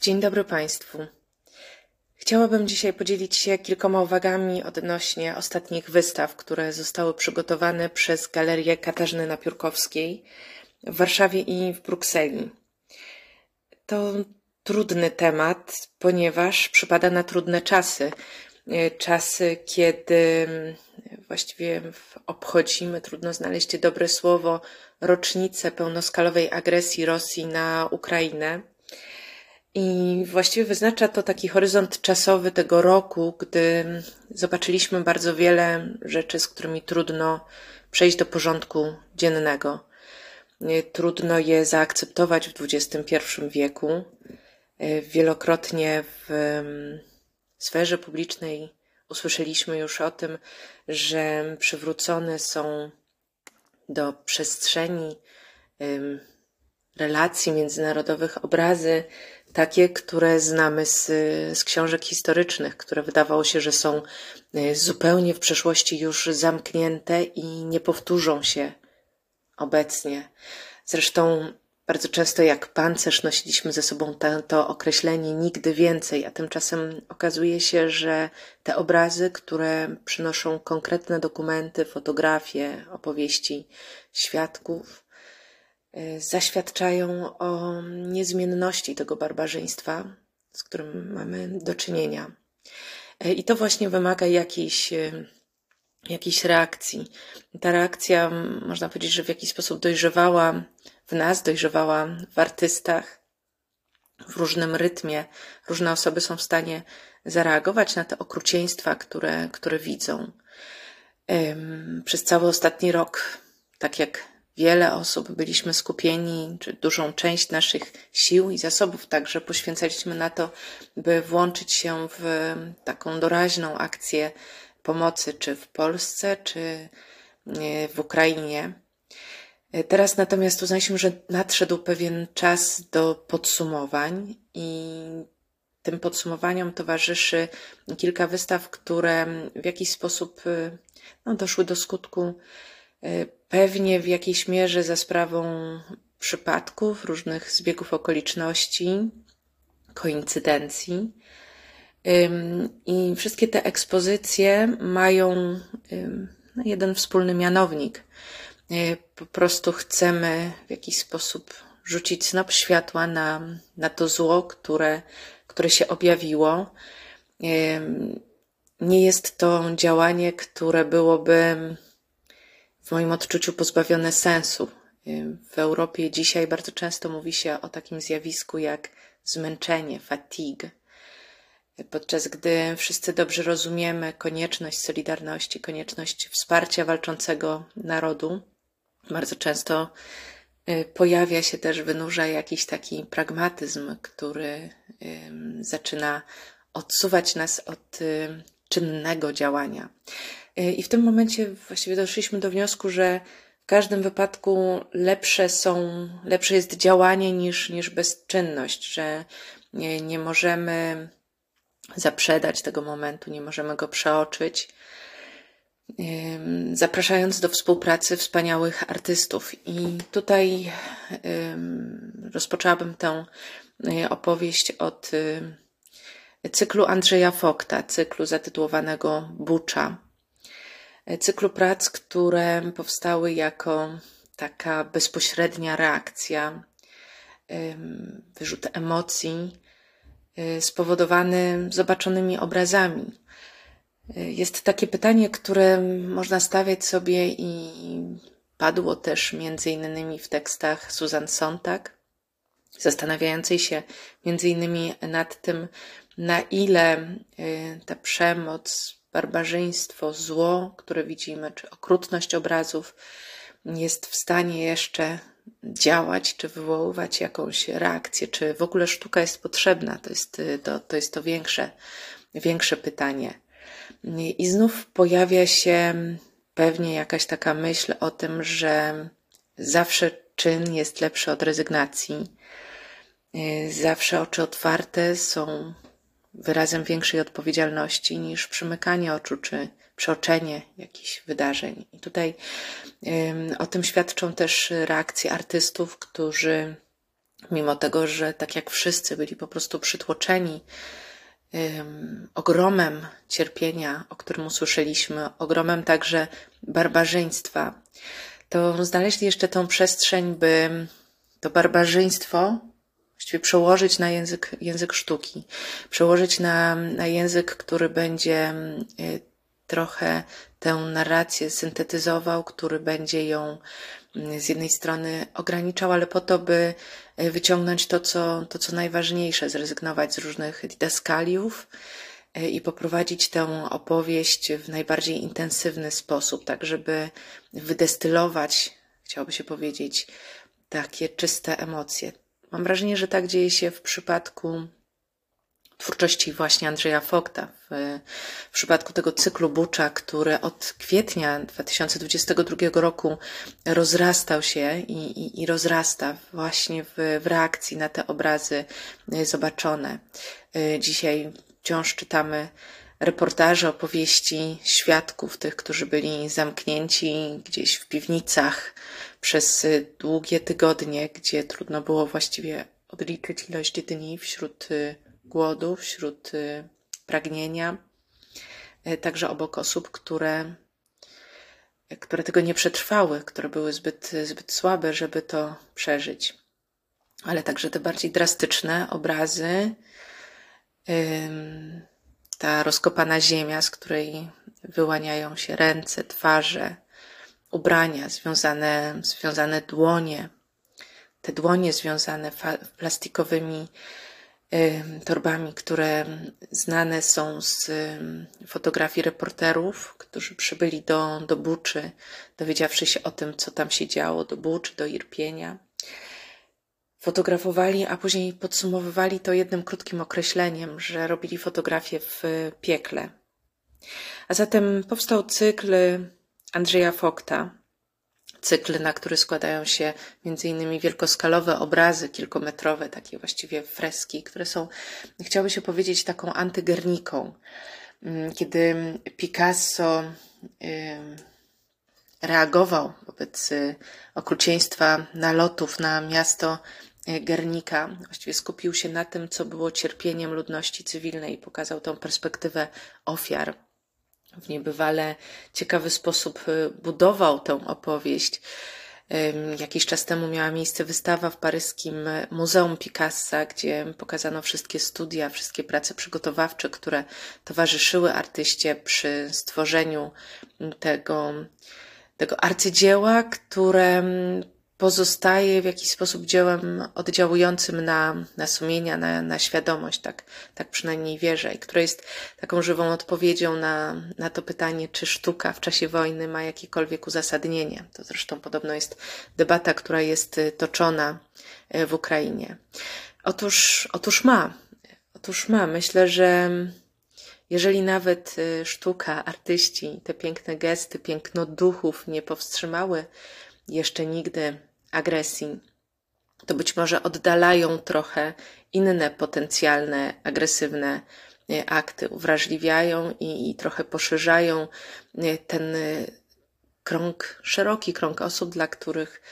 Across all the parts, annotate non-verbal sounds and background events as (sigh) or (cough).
Dzień dobry Państwu. Chciałabym dzisiaj podzielić się kilkoma uwagami odnośnie ostatnich wystaw, które zostały przygotowane przez Galerię Katarzyny Napiórkowskiej w Warszawie i w Brukseli. To trudny temat, ponieważ przypada na trudne czasy. Czasy, kiedy właściwie obchodzimy, trudno znaleźć dobre słowo, rocznicę pełnoskalowej agresji Rosji na Ukrainę i właściwie wyznacza to taki horyzont czasowy tego roku, gdy zobaczyliśmy bardzo wiele rzeczy, z którymi trudno przejść do porządku dziennego. Trudno je zaakceptować w XXI wieku. Wielokrotnie w sferze publicznej usłyszeliśmy już o tym, że przywrócone są do przestrzeni relacji międzynarodowych obrazy takie, które znamy z, z książek historycznych, które wydawało się, że są e, zupełnie w przeszłości już zamknięte i nie powtórzą się obecnie. Zresztą bardzo często jak pancerz nosiliśmy ze sobą to, to określenie nigdy więcej, a tymczasem okazuje się, że te obrazy, które przynoszą konkretne dokumenty, fotografie, opowieści świadków, zaświadczają o niezmienności tego barbarzyństwa, z którym mamy do czynienia. E, I to właśnie wymaga jakiejś, e, jakiejś reakcji. Ta reakcja, można powiedzieć, że w jakiś sposób dojrzewała w nas, dojrzewała w artystach, w różnym rytmie. Różne osoby są w stanie zareagować na te okrucieństwa, które, które widzą. Przez cały ostatni rok, tak jak wiele osób byliśmy skupieni, czy dużą część naszych sił i zasobów także poświęcaliśmy na to, by włączyć się w taką doraźną akcję pomocy, czy w Polsce, czy w Ukrainie. E, teraz natomiast uznaliśmy, że nadszedł pewien czas do podsumowań i tym podsumowaniom towarzyszy kilka wystaw, które w jakiś sposób e, no, doszły do skutku pewnie w jakiejś mierze za sprawą przypadków, różnych zbiegów okoliczności, koincydencji. I wszystkie te ekspozycje mają no, jeden wspólny mianownik. E, po prostu chcemy w jakiś sposób rzucić snop światła na, na to zło, które, które się objawiło. Nie jest to działanie, które byłoby w moim odczuciu pozbawione sensu. W Europie dzisiaj bardzo często mówi się o takim zjawisku jak zmęczenie, fatigue. Podczas gdy wszyscy dobrze rozumiemy konieczność solidarności, konieczność wsparcia walczącego narodu, bardzo często y, pojawia się też, wynurza jakiś taki pragmatyzm, który zaczyna odsuwać nas od y, czynnego działania. E, I w tym momencie właściwie doszliśmy do wniosku, że w każdym wypadku lepsze są, lepsze jest działanie niż, niż bezczynność, że nie, nie możemy zaprzedać tego momentu, nie możemy go przeoczyć, zapraszając do współpracy wspaniałych artystów. I tutaj rozpoczęłabym tę e, opowieść od cyklu Andrzeja Fokta, cyklu zatytułowanego Bucza cyklu prac, które powstały jako taka bezpośrednia reakcja, wyrzut emocji y, spowodowany zobaczonymi obrazami. Y, jest takie pytanie, które można stawiać sobie i padło też między innymi w tekstach Susan Sontag, zastanawiającej się między innymi nad tym, na ile y, ta przemoc barbarzyństwo, zło, które widzimy, czy okrutność obrazów jest w stanie jeszcze działać, czy wywoływać jakąś reakcję, czy w ogóle sztuka jest potrzebna, to jest to, to, jest to większe, większe pytanie. I znów pojawia się pewnie jakaś taka myśl o tym, że zawsze czyn jest lepszy od rezygnacji. Zawsze oczy otwarte są wyrazem większej odpowiedzialności niż przymykanie oczu czy przeoczenie jakichś wydarzeń. I tutaj o tym świadczą też reakcje artystów, którzy mimo tego, że tak jak wszyscy byli po prostu przytłoczeni ogromem cierpienia, o którym usłyszeliśmy, ogromem także barbarzyństwa, to znaleźli jeszcze tą przestrzeń, by to barbarzyństwo właściwie przełożyć na język, język sztuki, przełożyć na, na język, który będzie y, trochę tę narrację syntetyzował, który będzie ją mm, z jednej strony ograniczał, ale po to, by y, wyciągnąć to, co, to, co najważniejsze, zrezygnować z różnych didaskaliów y, i poprowadzić tę opowieść w najbardziej intensywny sposób, tak żeby wydestylować, chciałoby się powiedzieć, takie czyste emocje. Mam wrażenie, że tak dzieje się w przypadku twórczości właśnie Andrzeja Fogta, w, w przypadku tego cyklu Bucza, który od kwietnia 2022 roku rozrastał się i, i, i rozrasta właśnie w, w reakcji na te obrazy zobaczone. Dzisiaj wciąż czytamy reportaże, opowieści świadków, tych, którzy byli zamknięci gdzieś w piwnicach przez długie tygodnie, gdzie trudno było właściwie odliczyć ilość dni wśród y, głodu, wśród y, pragnienia, y, także obok osób, które, które tego nie przetrwały, które były zbyt, zbyt słabe, żeby to przeżyć. Ale także te bardziej drastyczne obrazy, ta rozkopana ziemia, z której wyłaniają się ręce, twarze, ubrania, związane, związane dłonie, te dłonie związane plastikowymi torbami, które znane są z fotografii reporterów, którzy przybyli do, do Buczy, dowiedziawszy się o tym, co tam się działo, do Buczy, do Irpienia. Fotografowali, a później podsumowywali to jednym krótkim określeniem, że robili fotografię w piekle. A zatem powstał cykl Andrzeja Fokta, cykl, na który składają się innymi wielkoskalowe obrazy kilkometrowe, takie właściwie freski, które są, chciałoby się powiedzieć, taką antygerniką. Mm, kiedy Picasso reagował wobec y, okrucieństwa nalotów na miasto y, Gernika. Właściwie skupił się na tym, co było cierpieniem ludności cywilnej i pokazał tą perspektywę ofiar w niebywale ciekawy sposób y, budował tę opowieść. Jakiś czas temu miała miejsce wystawa w paryskim Muzeum Picassa, gdzie pokazano wszystkie studia, wszystkie prace przygotowawcze, które towarzyszyły artyście przy stworzeniu tego, tego arcydzieła, które pozostaje w jakiś sposób dziełem oddziałującym na, na sumienia, na, na świadomość, tak, tak przynajmniej wierzę, i które jest taką żywą odpowiedzią na, na to pytanie, czy sztuka w czasie wojny ma jakiekolwiek uzasadnienie. To zresztą podobno jest debata, która jest y, toczona y, w Ukrainie. Otóż, otóż ma. Otóż ma. Myślę, że jeżeli nawet y, sztuka, artyści, te piękne gesty, piękno duchów nie powstrzymały jeszcze nigdy agresji, to być może oddalają trochę inne potencjalne agresywne e, akty, uwrażliwiają i, i trochę poszerzają e, ten e, krąg, szeroki krąg osób, dla których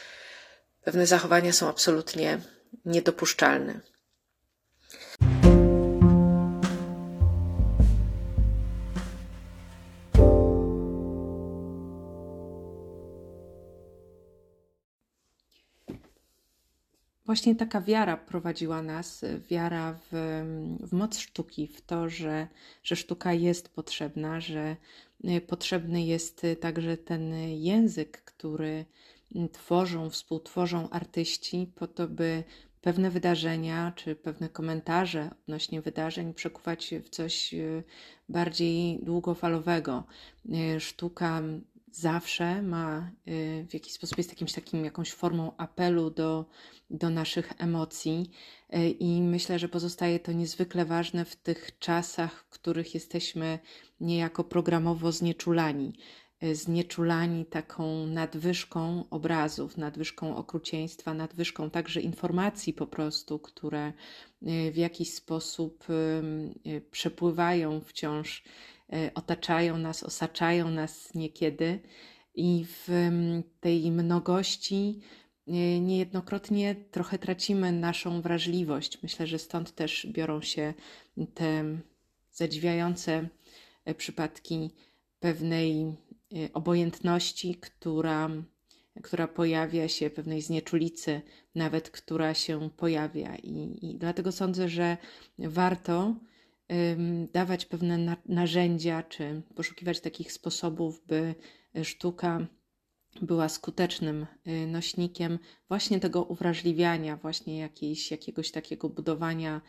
pewne zachowania są absolutnie niedopuszczalne. Właśnie taka wiara prowadziła nas, wiara w, w moc sztuki, w to, że, że sztuka jest potrzebna, że y, potrzebny jest także ten język, który tworzą, współtworzą artyści, po to, by pewne wydarzenia czy pewne komentarze odnośnie wydarzeń przekuwać w coś y, bardziej długofalowego. Y, sztuka zawsze ma y, w jakiś sposób jest jakimś takim, jakąś formą apelu do, do naszych emocji y, i myślę, że pozostaje to niezwykle ważne w tych czasach, w których jesteśmy niejako programowo znieczulani. Y, znieczulani taką nadwyżką obrazów, nadwyżką okrucieństwa, nadwyżką także informacji po prostu, które w jakiś sposób przepływają wciąż otaczają nas, osaczają nas niekiedy i w tej mnogości niejednokrotnie trochę tracimy naszą wrażliwość. Myślę, że stąd też biorą się te zadziwiające przypadki pewnej obojętności, która, która pojawia się, pewnej znieczulicy, nawet która się pojawia. I, i dlatego sądzę, że warto dawać pewne narzędzia, czy poszukiwać takich sposobów, by sztuka była skutecznym y, nośnikiem właśnie tego uwrażliwiania, właśnie jakiejś, jakiegoś takiego budowania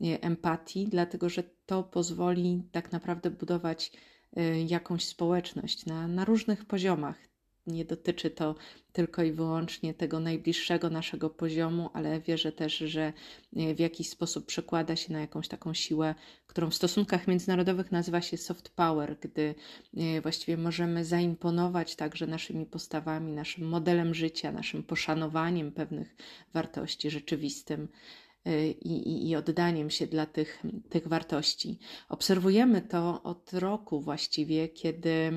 y, empatii, dlatego że to pozwoli tak naprawdę budować y, jakąś społeczność na, na różnych poziomach nie dotyczy to tylko i wyłącznie tego najbliższego naszego poziomu, ale wierzę też, że e, w jakiś sposób przekłada się na jakąś taką siłę, którą w stosunkach międzynarodowych nazywa się soft power, gdy e, właściwie możemy zaimponować także naszymi postawami, naszym modelem życia, naszym poszanowaniem pewnych wartości rzeczywistym. E, I, i, i, oddaniem się dla tych, tych wartości. Obserwujemy to od roku właściwie, kiedy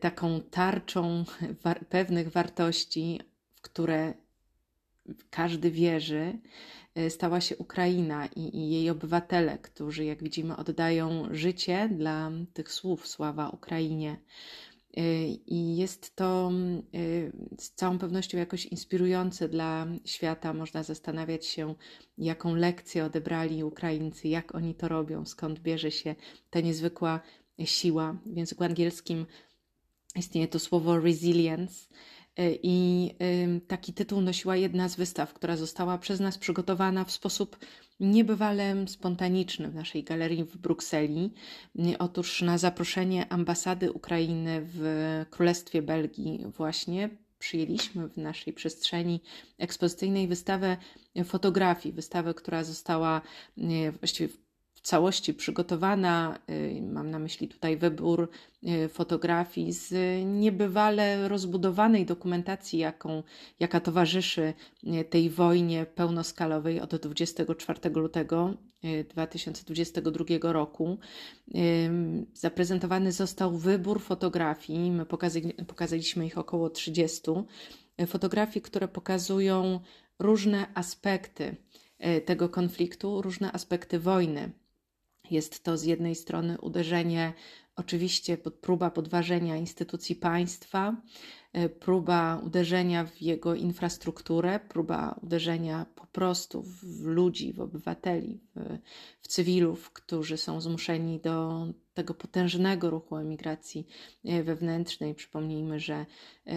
taką tarczą war pewnych wartości, w które każdy wierzy, e, stała się Ukraina i, i, jej obywatele, którzy, jak widzimy, oddają życie dla tych słów sława Ukrainie. E, I jest to e, z całą pewnością jakoś inspirujące dla świata. Można zastanawiać się, jaką lekcję odebrali Ukraińcy, jak oni to robią, skąd bierze się ta niezwykła siła. W języku angielskim istnieje to słowo resilience. Y, I taki tytuł nosiła jedna z wystaw, która została przez nas przygotowana w sposób niebywale spontaniczny w naszej galerii w Brukseli. Y, otóż na zaproszenie ambasady Ukrainy w Królestwie Belgii, właśnie przyjęliśmy w naszej przestrzeni ekspozycyjnej wystawę fotografii, wystawę, która została y, właściwie całości przygotowana. Y, mam na myśli tutaj wybór y, fotografii z niebywale rozbudowanej dokumentacji, jaką, jaka towarzyszy y, tej wojnie pełnoskalowej od 24 lutego 2022 roku. Zaprezentowany został wybór fotografii. My pokazaliśmy ich około 30. Fotografii, które pokazują różne aspekty tego konfliktu, różne aspekty wojny. Jest to z jednej strony uderzenie, oczywiście próba podważenia instytucji państwa, e, próba uderzenia w jego infrastrukturę, próba uderzenia po prostu w ludzi, w obywateli, w, w cywilów, którzy są zmuszeni do tego potężnego ruchu emigracji e, wewnętrznej. Przypomnijmy, że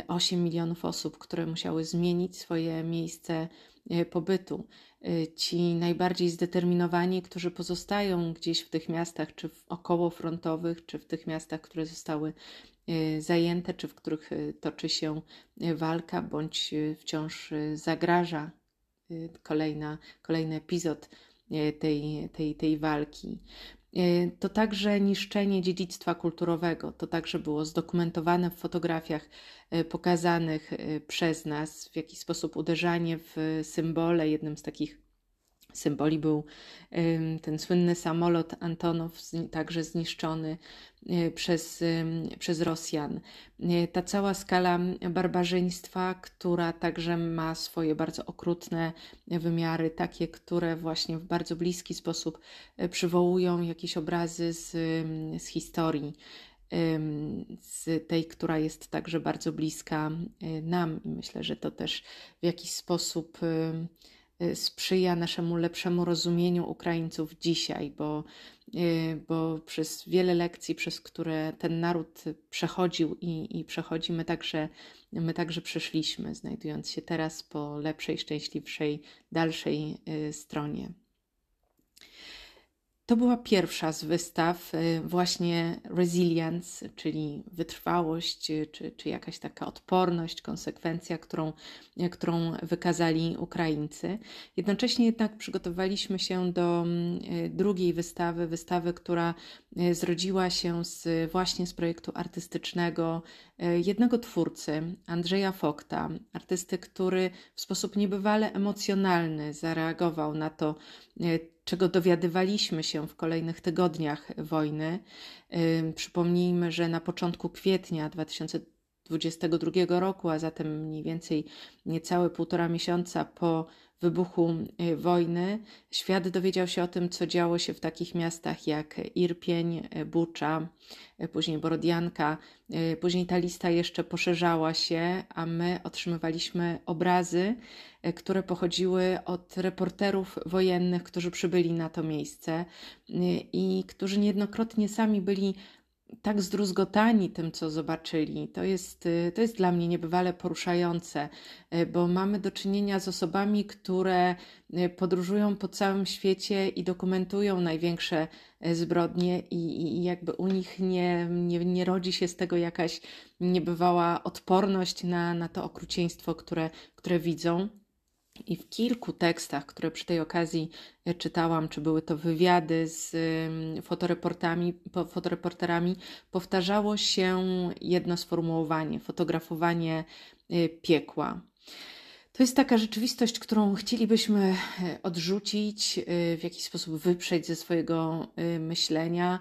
8 e, milionów osób, które musiały zmienić swoje miejsce pobytu. E, ci najbardziej zdeterminowani, którzy pozostają gdzieś w tych miastach, czy w okołofrontowych, czy w tych miastach, które zostały e, zajęte, czy w których toczy się walka, bądź wciąż zagraża kolejna, kolejny epizod tej, tej, tej walki. E, to także niszczenie dziedzictwa kulturowego. To także było zdokumentowane w fotografiach e, pokazanych e, przez nas, w jakiś sposób uderzanie w symbole. Jednym z takich symboli był ten słynny samolot Antonow, także zniszczony y, przez, przez Rosjan. Y, ta cała skala barbarzyństwa, która także ma swoje bardzo okrutne wymiary, takie, które właśnie w bardzo bliski sposób y, przywołują jakieś obrazy z, z historii z tej, która jest także bardzo bliska nam, i myślę, że to też w jakiś sposób sprzyja naszemu lepszemu rozumieniu Ukraińców dzisiaj, bo, y, bo przez wiele lekcji, przez które ten naród przechodził i, i przechodzi, my także, my także przeszliśmy, znajdując się teraz po lepszej, szczęśliwszej, dalszej y, stronie. To była pierwsza z wystaw, y, właśnie resilience, czyli wytrwałość, y, czy, czy jakaś taka odporność, konsekwencja, którą, y, którą wykazali Ukraińcy. Jednocześnie jednak przygotowaliśmy się do mm, drugiej wystawy, wystawy, która zrodziła się z, właśnie z projektu artystycznego jednego twórcy, Andrzeja Fokta, artysty, który w sposób niebywale emocjonalny zareagował na to, czego dowiadywaliśmy się w kolejnych tygodniach wojny. Przypomnijmy, że na początku kwietnia 2022 1922 roku, a zatem mniej więcej niecałe półtora miesiąca po wybuchu y, wojny, świat dowiedział się o tym, co działo się w takich miastach jak Irpień, y, Bucza, y, później Borodianka. Później ta lista jeszcze poszerzała się, a my otrzymywaliśmy obrazy, które pochodziły od reporterów wojennych, którzy przybyli na to miejsce i którzy niejednokrotnie sami byli tak zdruzgotani tym, co zobaczyli. To jest, y, to jest dla mnie niebywale poruszające, y, bo mamy do czynienia z osobami, które y, podróżują po całym świecie i dokumentują największe zbrodnie, i, i jakby u nich nie, nie, nie rodzi się z tego jakaś niebywała odporność na, na to okrucieństwo, które, które widzą. I w kilku tekstach, które przy tej okazji e, czytałam, czy były to wywiady z fotoreportami, fotoreporterami, powtarzało się jedno sformułowanie fotografowanie e, piekła. To jest taka rzeczywistość, którą chcielibyśmy e, odrzucić, w jakiś sposób wyprzeć ze swojego myślenia.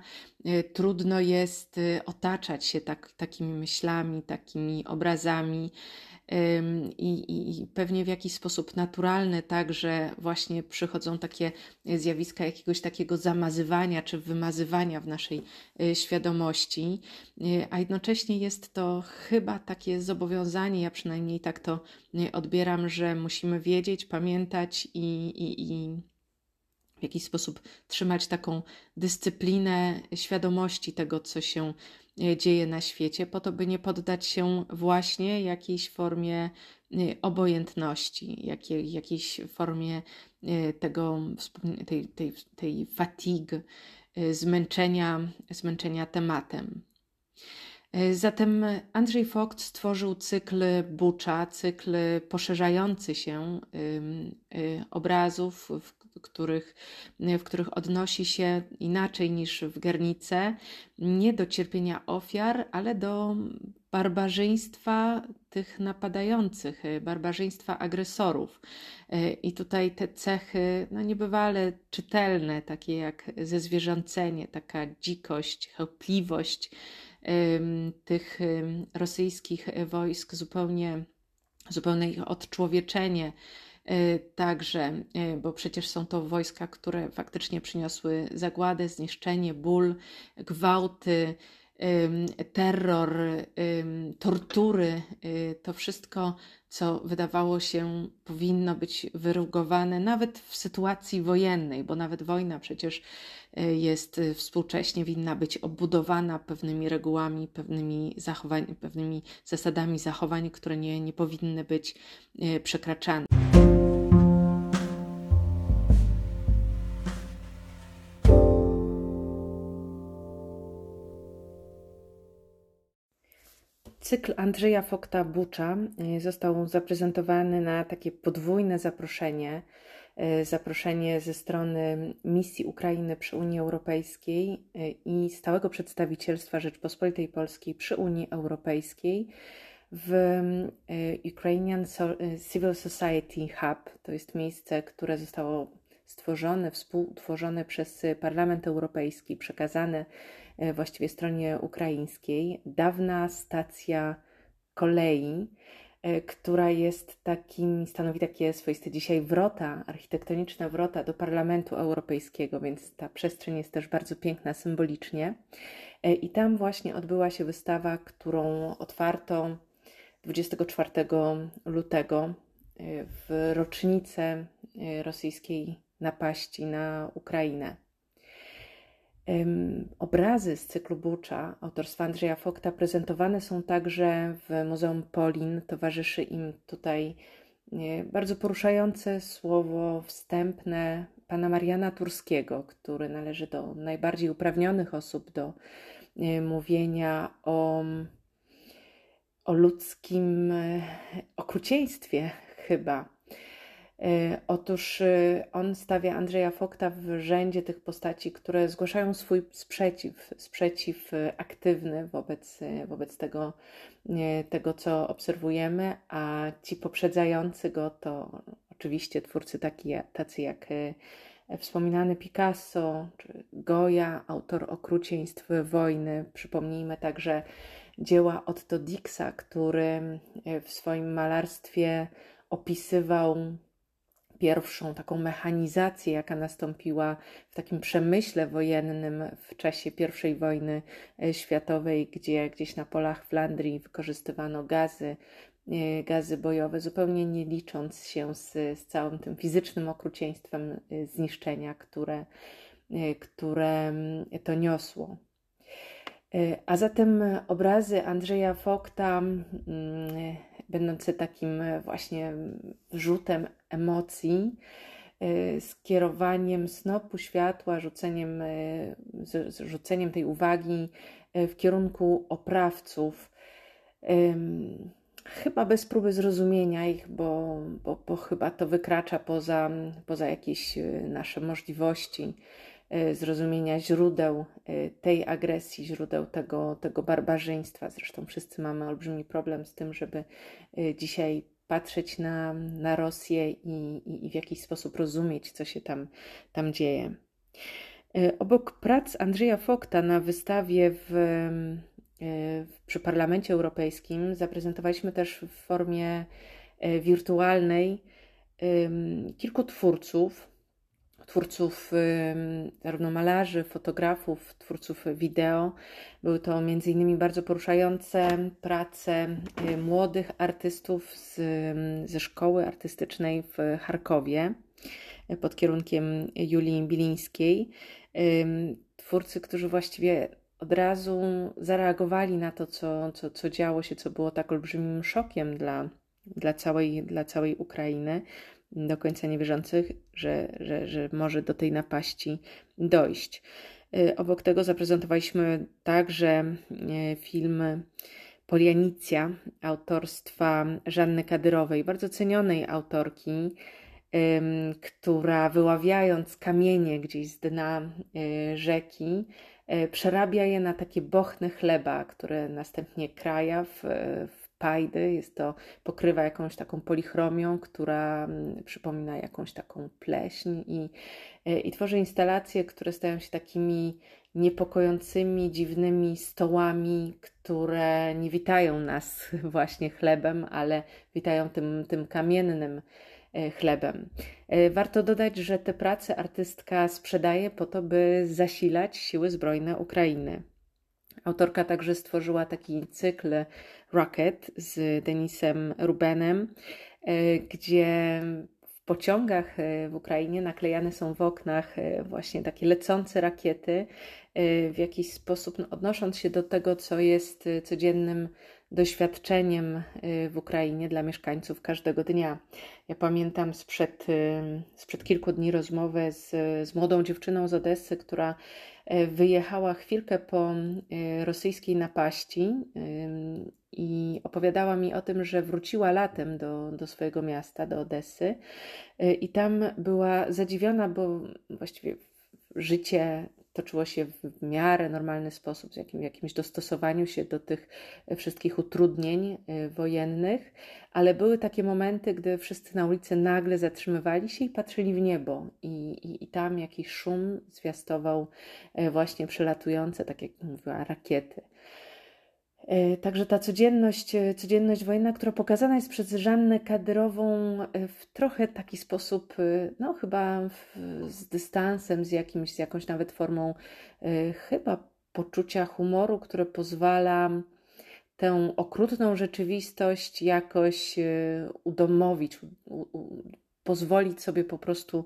Trudno jest otaczać się tak, takimi myślami, takimi obrazami i, i, pewnie w jakiś sposób naturalny także właśnie przychodzą takie zjawiska jakiegoś takiego zamazywania czy wymazywania w naszej e, świadomości, e, a jednocześnie jest to chyba takie zobowiązanie, ja przynajmniej tak to e, odbieram, że musimy wiedzieć, pamiętać i, i, i w jakiś sposób trzymać taką dyscyplinę świadomości tego, co się e, dzieje na świecie, po to, by nie poddać się właśnie jakiejś formie e, obojętności, jakiej, jakiejś formie e, tego, tej, tej, tej fatigue, zmęczenia, zmęczenia tematem. Zatem Andrzej Vogt stworzył cykl Bucza, cykl poszerzający się obrazów, w których, w których odnosi się inaczej niż w Gernice, nie do cierpienia ofiar, ale do barbarzyństwa tych napadających, barbarzyństwa agresorów. I tutaj te cechy, no niebywale czytelne, takie jak zezwierzęcenie, taka dzikość, chełpliwość tych rosyjskich wojsk, zupełnie, zupełne ich odczłowieczenie, także, e, bo przecież są to wojska, które faktycznie przyniosły zagładę, zniszczenie, ból, gwałty, terror, tortury, e, to wszystko, co wydawało się powinno być wyrugowane nawet w sytuacji wojennej, bo nawet wojna przecież jest współcześnie winna być obudowana pewnymi regułami, pewnymi, zachowań, pewnymi zasadami zachowań, które nie, nie powinny być przekraczane. Cykl Andrzeja Fokta-Bucza y, został zaprezentowany na takie podwójne zaproszenie. Y, zaproszenie ze strony misji Ukrainy przy Unii Europejskiej y, i stałego przedstawicielstwa Rzeczpospolitej Polskiej przy Unii Europejskiej w Ukrainian Civil Society Hub. To jest miejsce, które zostało stworzone, współtworzone przez Parlament Europejski, przekazane właściwie stronie ukraińskiej, dawna stacja kolei, e, która jest takim, stanowi takie swoiste dzisiaj wrota, architektoniczne wrota do Parlamentu Europejskiego, więc ta przestrzeń jest też bardzo piękna symbolicznie. E, I tam właśnie odbyła się wystawa, którą otwarto 24 lutego w rocznicę rosyjskiej napaści na Ukrainę. Obrazy z cyklu Bucza autorstwa Andrzeja Fokta prezentowane są także w Muzeum Polin. Towarzyszy im tutaj bardzo poruszające słowo wstępne pana Mariana Turskiego, który należy do najbardziej uprawnionych osób do mówienia o, o ludzkim e, okrucieństwie chyba E, otóż e, on stawia Andrzeja Fokta w rzędzie tych postaci, które zgłaszają swój sprzeciw, sprzeciw e, aktywny wobec, wobec tego, tego, co obserwujemy, a ci poprzedzający go to oczywiście twórcy taki, tacy jak wspominany Picasso czy Goya, autor okrucieństw wojny. Przypomnijmy także dzieła Otto Dixa, który w swoim malarstwie opisywał pierwszą taką mechanizację, jaka nastąpiła w takim przemyśle wojennym w czasie I wojny e, światowej, gdzie gdzieś na polach Flandrii wykorzystywano gazy, e, gazy bojowe, zupełnie nie licząc się z, z całym tym fizycznym okrucieństwem e, zniszczenia, które, które mm, to niosło. A zatem obrazy Andrzeja Fokta, mm, będące takim właśnie rzutem emocji, y, skierowaniem snopu światła, rzuceniem, y, rzuceniem tej uwagi y, w kierunku oprawców. Chyba bez próby zrozumienia ich, bo, bo, bo chyba to wykracza poza, poza jakieś nasze możliwości zrozumienia źródeł tej agresji, źródeł tego, tego barbarzyństwa. Zresztą wszyscy mamy olbrzymi problem z tym, żeby dzisiaj patrzeć na, na Rosję i, i, i w jakiś sposób rozumieć, co się tam, tam dzieje. E, obok prac Andrzeja Fokta na wystawie w, e, przy Parlamencie Europejskim zaprezentowaliśmy też w formie e, wirtualnej kilku twórców, twórców zarówno malarzy, fotografów, twórców wideo. Były to między innymi bardzo poruszające prace y, młodych artystów z, ze szkoły artystycznej w Charkowie y, pod kierunkiem Julii Bilińskiej. Twórcy, którzy właściwie od razu zareagowali na to, co, co, co działo się, co było tak olbrzymim szokiem dla, dla, całej, dla całej Ukrainy do końca niewierzących, że, że, że może do tej napaści dojść. Y, obok tego zaprezentowaliśmy także y, film Polianicja autorstwa Żanny Kadyrowej, bardzo cenionej autorki, która wyławiając kamienie gdzieś z dna y, rzeki, przerabia je na takie bochne chleba, które następnie kraja w, w pajdy. Jest to pokrywa jakąś taką polichromią, która mm, przypomina jakąś taką pleśń i, e, i tworzy instalacje, które stają się takimi niepokojącymi, dziwnymi stołami, które nie witają nas (laughs) właśnie chlebem, ale witają tym, tym kamiennym e, chlebem. E, warto dodać, że te prace artystka sprzedaje po to, by zasilać siły zbrojne Ukrainy. Autorka także stworzyła taki cykl Rocket z Denisem Rubenem, e, gdzie w pociągach e, w Ukrainie naklejane są w oknach e, właśnie takie lecące rakiety, w jakiś sposób no, odnosząc się do tego, co jest codziennym doświadczeniem w Ukrainie dla mieszkańców każdego dnia. Ja pamiętam sprzed, sprzed kilku dni rozmowę z, z młodą dziewczyną z Odessy, która wyjechała chwilkę po rosyjskiej napaści i opowiadała mi o tym, że wróciła latem do, do swojego miasta, do Odessy y, i tam była zadziwiona, bo właściwie życie toczyło się w miarę normalny sposób, w jakim, jakimś dostosowaniu się do tych wszystkich utrudnień y, wojennych, ale były takie momenty, gdy wszyscy na ulicy nagle zatrzymywali się i patrzyli w niebo, i, i, i tam jakiś szum zwiastował y, właśnie przelatujące, tak jak mówiła, rakiety. E, także ta codzienność, e, codzienność wojenna, która pokazana jest przez Żannę Kadyrową e, w trochę taki sposób, no chyba w, z dystansem, z, jakimś, z jakąś nawet formą chyba poczucia humoru, które pozwala tę okrutną rzeczywistość jakoś udomowić, u, u, pozwolić sobie po prostu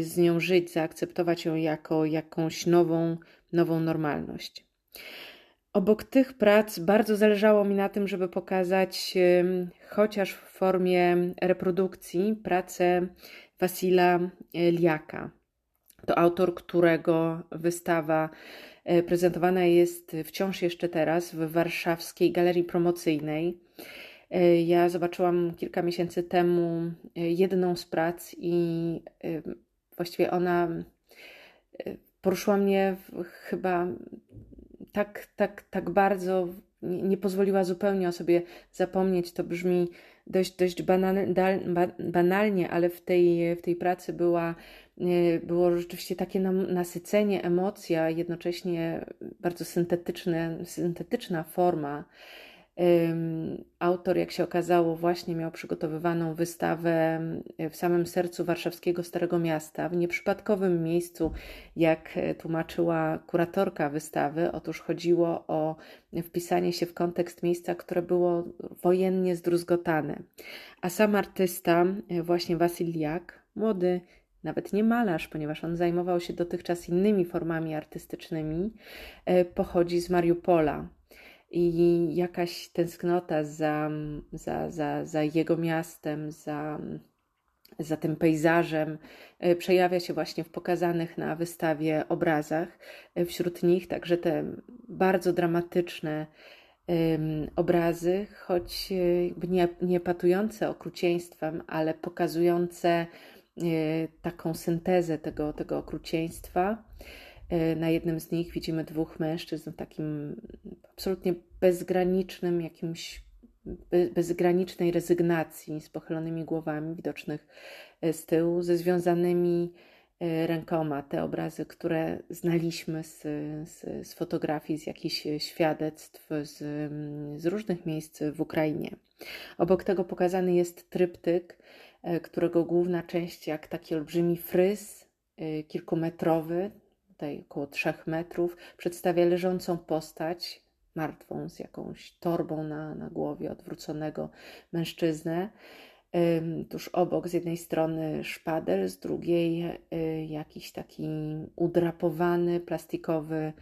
z nią żyć, zaakceptować ją jako jakąś nową, nową normalność. Obok tych prac bardzo zależało mi na tym, żeby pokazać chociaż w formie reprodukcji pracę Wasila e, Liaka. To autor, którego wystawa e, prezentowana jest wciąż jeszcze teraz w warszawskiej galerii promocyjnej. E, ja zobaczyłam kilka miesięcy temu jedną z prac i właściwie ona poruszyła mnie chyba tak, tak, tak bardzo nie, pozwoliła zupełnie o sobie zapomnieć. To brzmi dość, dość banal, banalnie, ale w tej, w tej pracy była było rzeczywiście takie nasycenie, emocja, jednocześnie bardzo syntetyczne, syntetyczna forma. Autor, jak się okazało, właśnie miał przygotowywaną wystawę w samym sercu warszawskiego Starego Miasta, w nieprzypadkowym miejscu, jak tłumaczyła kuratorka wystawy. Otóż chodziło o wpisanie się w kontekst miejsca, które było wojennie zdruzgotane. A sam artysta, właśnie Wasiliak, młody, nawet nie malarz, ponieważ on zajmował się dotychczas innymi formami artystycznymi, e, pochodzi z Mariupola i jakaś tęsknota za, za, za, za jego miastem, za, za tym pejzażem e, przejawia się właśnie w pokazanych na wystawie obrazach. E, wśród nich także te bardzo dramatyczne obrazy, choć e, nie, nie patujące okrucieństwem, ale pokazujące taką syntezę tego, tego okrucieństwa na jednym z nich widzimy dwóch mężczyzn w takim absolutnie bezgranicznym jakimś bezgranicznej rezygnacji z pochylonymi głowami widocznych e, z tyłu, ze związanymi e, rękoma. Te obrazy, które znaliśmy z, z, z fotografii, z jakichś świadectw z, z różnych miejsc w Ukrainie. Obok tego pokazany jest tryptyk, którego główna część, jak taki olbrzymi fryz kilkumetrowy, tutaj około 3 metrów, przedstawia leżącą postać, martwą, z jakąś torbą na, na głowie odwróconego mężczyznę. Tuż obok z jednej strony szpadel, z drugiej y, jakiś taki udrapowany plastikowy,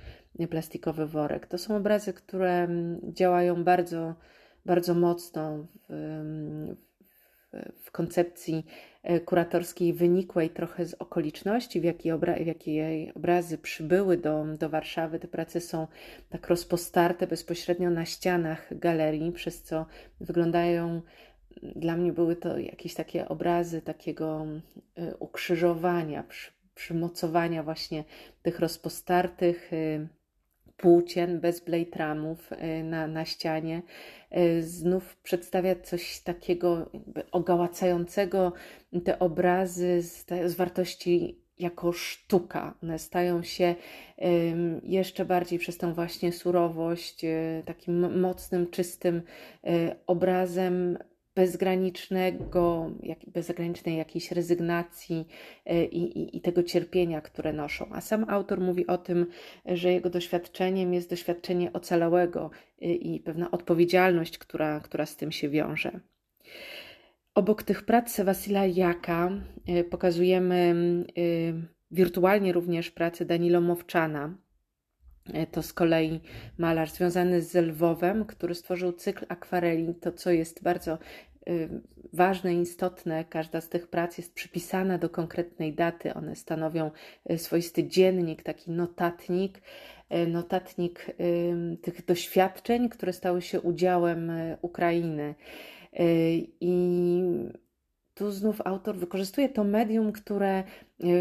plastikowy worek. To są obrazy, które działają bardzo, bardzo mocno w, w koncepcji kuratorskiej wynikłej trochę z okoliczności, w jakiej, obra obrazy przybyły do, do Warszawy. Te prace są tak rozpostarte bezpośrednio na ścianach galerii, przez co wyglądają dla mnie były to jakieś takie obrazy takiego e, ukrzyżowania, przy, przymocowania właśnie tych rozpostartych e, płócien, bez blejtramów y, na, na ścianie, y, znów przedstawia coś takiego ogałacającego te obrazy z, z wartości jako sztuka. One stają się jeszcze bardziej przez tą właśnie surowość, y, takim mocnym, czystym obrazem bezgranicznego, jak, bezgranicznej jakiejś rezygnacji e, i, i, i, tego cierpienia, które noszą. A sam autor mówi o tym, że jego doświadczeniem jest doświadczenie ocalałego e, i pewna odpowiedzialność, która, która z tym się wiąże. Obok tych prac Wasila Jaka e, pokazujemy wirtualnie również pracę Danilo Mowczana, to z kolei malarz związany z Lwowem, który stworzył cykl akwareli. To, co jest bardzo ważne i istotne, każda z tych prac jest przypisana do konkretnej daty. One stanowią y, swoisty dziennik, taki notatnik, y, notatnik tych doświadczeń, które stały się udziałem Ukrainy. I tu znów autor wykorzystuje to medium, które e,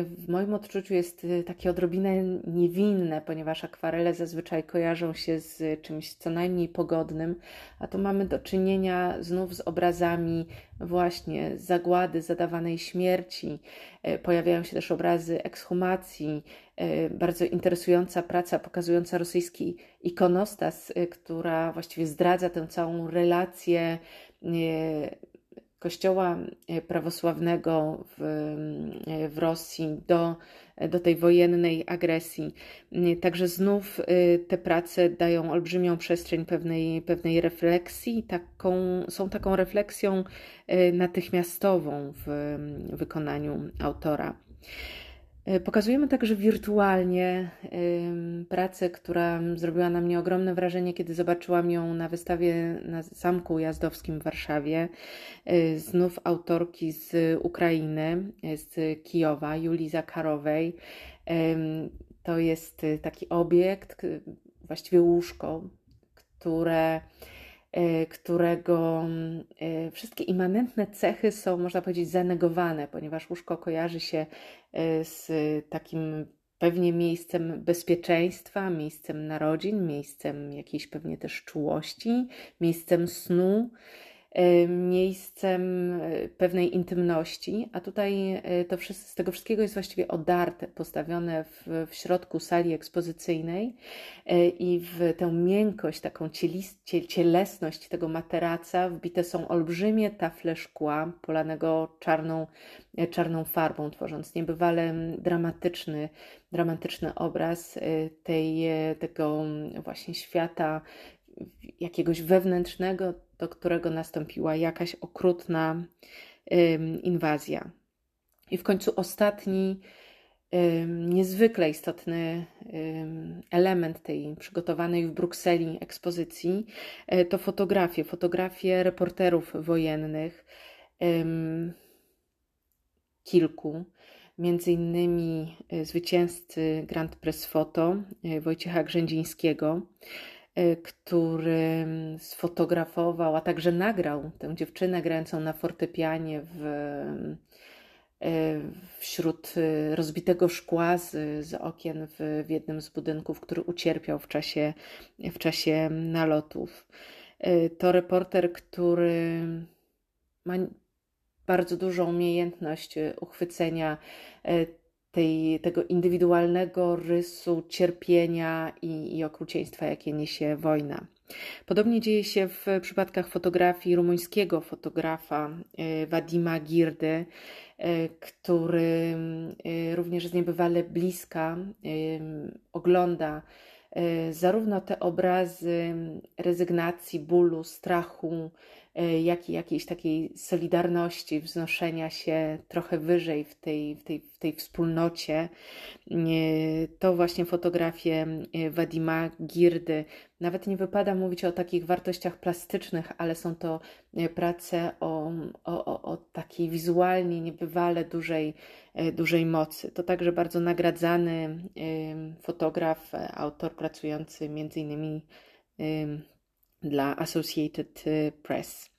w moim odczuciu jest e, takie odrobinę niewinne, ponieważ akwarele zazwyczaj kojarzą się z czymś co najmniej pogodnym, a tu mamy do czynienia znów z obrazami właśnie zagłady, zadawanej śmierci. E, pojawiają się też obrazy ekshumacji, bardzo interesująca praca pokazująca rosyjski ikonostas, która właściwie zdradza tę całą relację Kościoła e, prawosławnego w, e, w Rosji do, do tej wojennej agresji. E, także znów te prace dają olbrzymią przestrzeń pewnej, pewnej refleksji, taką, są taką refleksją natychmiastową w wykonaniu autora. E, pokazujemy także wirtualnie pracę, która zrobiła na mnie ogromne wrażenie, kiedy zobaczyłam ją na wystawie na Zamku Jazdowskim w Warszawie. E, znów autorki z Ukrainy, e, z Kijowa, Julii Zakarowej. To jest taki obiekt, właściwie łóżko, które którego e, wszystkie immanentne cechy są, można powiedzieć, zanegowane, ponieważ łóżko kojarzy się e, z takim pewnie miejscem bezpieczeństwa, miejscem narodzin, miejscem jakiejś pewnie też czułości, miejscem snu. Miejscem pewnej intymności, a tutaj to z tego wszystkiego jest właściwie odarte, postawione w, w środku sali ekspozycyjnej i w tę miękkość, taką cielesność tego materaca wbite są olbrzymie tafle szkła polanego czarną, czarną farbą, tworząc niebywale dramatyczny, dramatyczny obraz tej, tego właśnie świata jakiegoś wewnętrznego, do którego nastąpiła jakaś okrutna inwazja. I w końcu ostatni, niezwykle istotny element tej przygotowanej w Brukseli ekspozycji e, to fotografie, fotografie reporterów wojennych, kilku, między innymi e, zwycięzcy Grand Press Photo e, Wojciecha Grzędzińskiego, który sfotografował, a także nagrał tę dziewczynę grającą na fortepianie w, e, wśród e, rozbitego szkła z, z okien w, w jednym z budynków, który ucierpiał w czasie, w czasie nalotów. To reporter, który ma bardzo dużą umiejętność uchwycenia tej, tego indywidualnego rysu cierpienia i, i okrucieństwa, jakie niesie wojna. Podobnie dzieje się w przypadkach fotografii rumuńskiego fotografa e, Wadima Girdy, e, który e, również z niebywale bliska ogląda zarówno te obrazy rezygnacji, bólu, strachu, jak i jakiejś takiej solidarności, wznoszenia się trochę wyżej w tej, w tej, w tej wspólnocie. E, to właśnie fotografie e, Wadima Girdy. Nawet nie wypada mówić o takich wartościach plastycznych, ale są to prace o, o, o takiej wizualnie niebywale dużej, dużej mocy. To także bardzo nagradzany fotograf, autor pracujący między innymi dla Associated y, Press.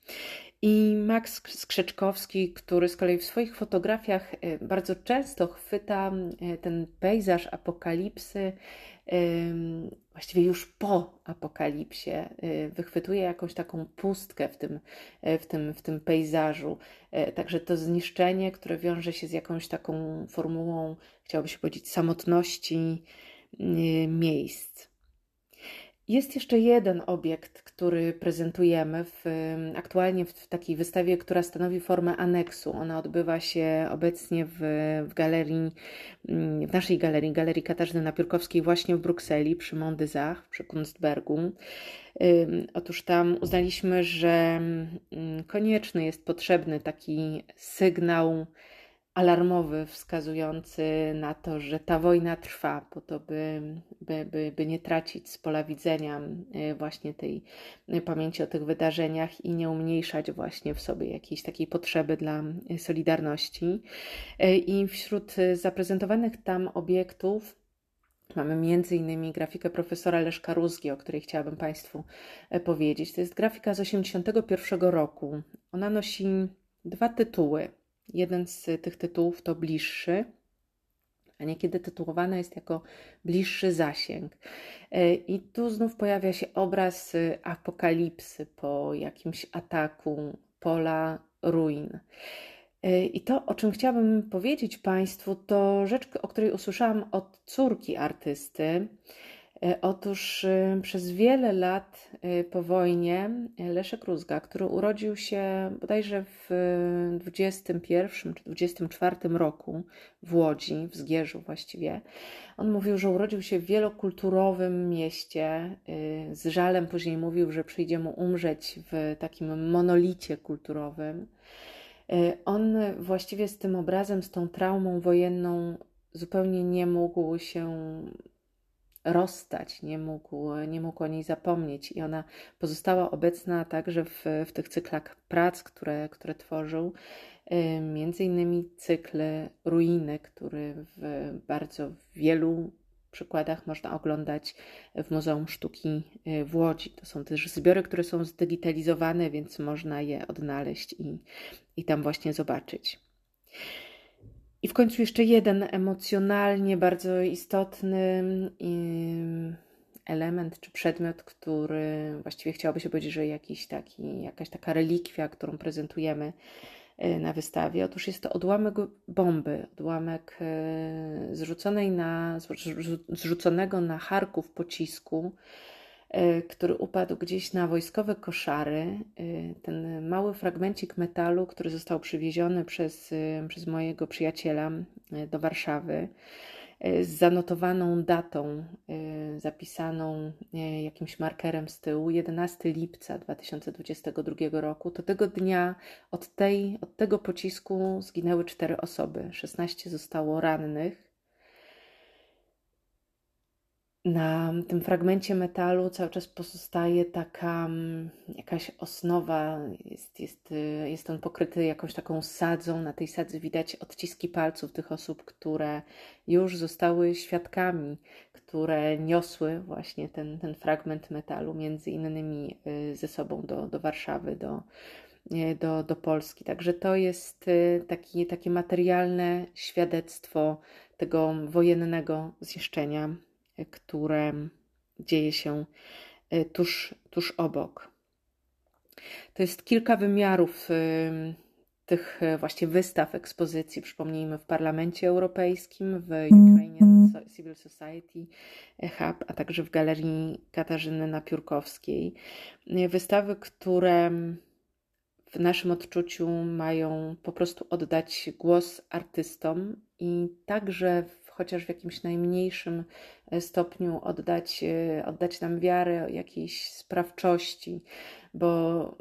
I Max Skrzeczkowski, który z kolei w swoich fotografiach y, bardzo często chwyta y, ten pejzaż apokalipsy, właściwie już po apokalipsie, wychwytuje jakąś taką pustkę w tym, w tym, w tym pejzażu. Także to zniszczenie, które wiąże się z jakąś taką formułą, chciałoby się powiedzieć, samotności miejsc. Jest jeszcze jeden obiekt, który prezentujemy w, aktualnie w, takiej wystawie, która stanowi formę aneksu. Ona odbywa się obecnie w, w galerii, mm, w naszej galerii, Galerii Katarzyny Napiórkowskiej właśnie w Brukseli przy Mondyzach, przy Kunstbergu. Otóż tam uznaliśmy, że mm, konieczny jest potrzebny taki sygnał alarmowy wskazujący na to, że ta wojna trwa, po to, by, by, by, by nie tracić z pola widzenia y, właśnie tej pamięci o tych wydarzeniach i nie umniejszać właśnie w sobie jakiejś takiej potrzeby dla solidarności. Y, I wśród zaprezentowanych tam obiektów Mamy innymi grafikę profesora Leszka Rózgi, o której chciałabym Państwu y, powiedzieć. To jest grafika z 1981 roku. Ona nosi dwa tytuły. Jeden z tych tytułów to bliższy, a niekiedy tytułowana jest jako bliższy zasięg. E, I tu znów pojawia się obraz apokalipsy po jakimś ataku pola ruin. E, I to, o czym chciałabym powiedzieć Państwu, to rzecz, o której usłyszałam od córki artysty. E, otóż y, przez wiele lat y, po wojnie Leszek Rózga, który urodził się bodajże w 21 czy 24 roku w Łodzi, w Zgierzu właściwie, on mówił, że urodził się w wielokulturowym mieście. Z żalem później mówił, że przyjdzie mu umrzeć w takim monolicie kulturowym. On właściwie z tym obrazem, z tą traumą wojenną zupełnie nie mógł się rozstać, nie mógł, nie mógł o niej zapomnieć i ona pozostała obecna także w, w tych cyklach prac, które, które tworzył. Między innymi cykl Ruiny, który w bardzo wielu przykładach można oglądać w Muzeum Sztuki y, w Łodzi. To są też zbiory, które są zdigitalizowane, więc można je odnaleźć i, i tam właśnie zobaczyć. I w końcu jeszcze jeden emocjonalnie bardzo istotny element czy przedmiot, który właściwie chciałoby się powiedzieć, że jakiś taki, jakaś taka relikwia, którą prezentujemy e, na wystawie. Otóż jest to odłamek bomby, odłamek e, zrzuconej na, zrzuconego na Charków pocisku, który upadł gdzieś na wojskowe koszary. Ten mały fragmencik metalu, który został przywieziony przez, przez mojego przyjaciela do Warszawy z zanotowaną datą, zapisaną jakimś markerem z tyłu, 11 lipca 2022 roku, to tego dnia od, tej, od tego pocisku zginęły cztery osoby, 16 zostało rannych. Na tym fragmencie metalu cały czas pozostaje taka mm, jakaś osnowa, jest, jest, y, jest on pokryty jakąś taką sadzą. Na tej sadzy widać odciski palców tych osób, które już zostały świadkami, które niosły właśnie ten, ten fragment metalu, między innymi y, ze sobą do, do Warszawy, do, do, do Polski. Także to jest y, taki, takie materialne świadectwo tego wojennego zniszczenia które dzieje się e, tuż, tuż obok. To jest kilka wymiarów e, tych e, właśnie wystaw, ekspozycji, przypomnijmy, w Parlamencie Europejskim, w Ukrainian Civil Society Hub, a także w Galerii Katarzyny Napiórkowskiej. Wystawy, które w naszym odczuciu mają po prostu oddać głos artystom i także chociaż w jakimś najmniejszym e, stopniu oddać, e, oddać nam wiarę jakiejś sprawczości, bo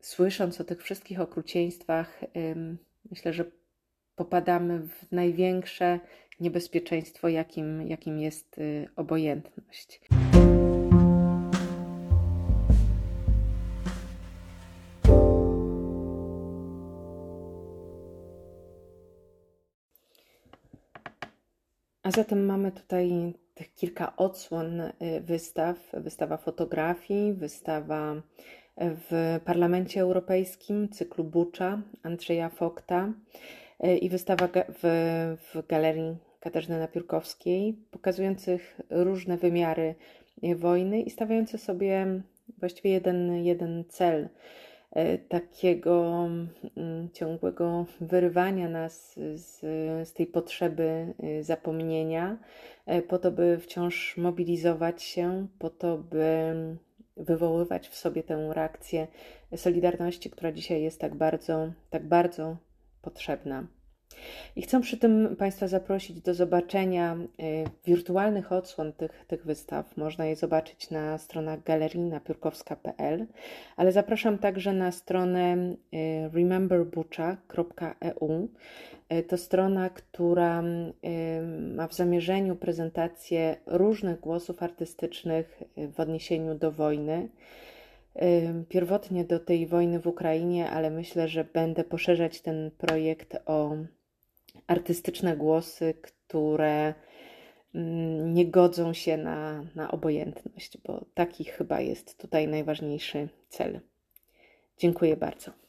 słysząc o tych wszystkich okrucieństwach, myślę, że popadamy w największe niebezpieczeństwo, jakim, jakim jest y, obojętność. A zatem mamy tutaj tych kilka odsłon y, wystaw. Wystawa fotografii, wystawa w Parlamencie Europejskim, cyklu Bucza Andrzeja Fokta y, i wystawa w, w Galerii Katarzyny Napiórkowskiej, pokazujących różne wymiary y, wojny i stawiające sobie właściwie jeden, jeden cel – takiego mm, ciągłego wyrywania nas z, z tej potrzeby y, zapomnienia, e, po to, by wciąż mobilizować się, po to, by wywoływać w sobie tę reakcję solidarności, która dzisiaj jest tak bardzo, tak bardzo potrzebna. I chcę przy tym Państwa zaprosić do zobaczenia y, wirtualnych odsłon tych, tych wystaw. Można je zobaczyć na stronach galerii napiórkowska.pl, ale zapraszam także na stronę y, rememberbucha.eu. Y, to strona, która ma w zamierzeniu prezentację różnych głosów artystycznych w odniesieniu do wojny pierwotnie do tej wojny w Ukrainie, ale myślę, że będę poszerzać ten projekt o artystyczne głosy, które mm, nie godzą się na, na obojętność, bo taki chyba jest tutaj najważniejszy cel. Dziękuję bardzo.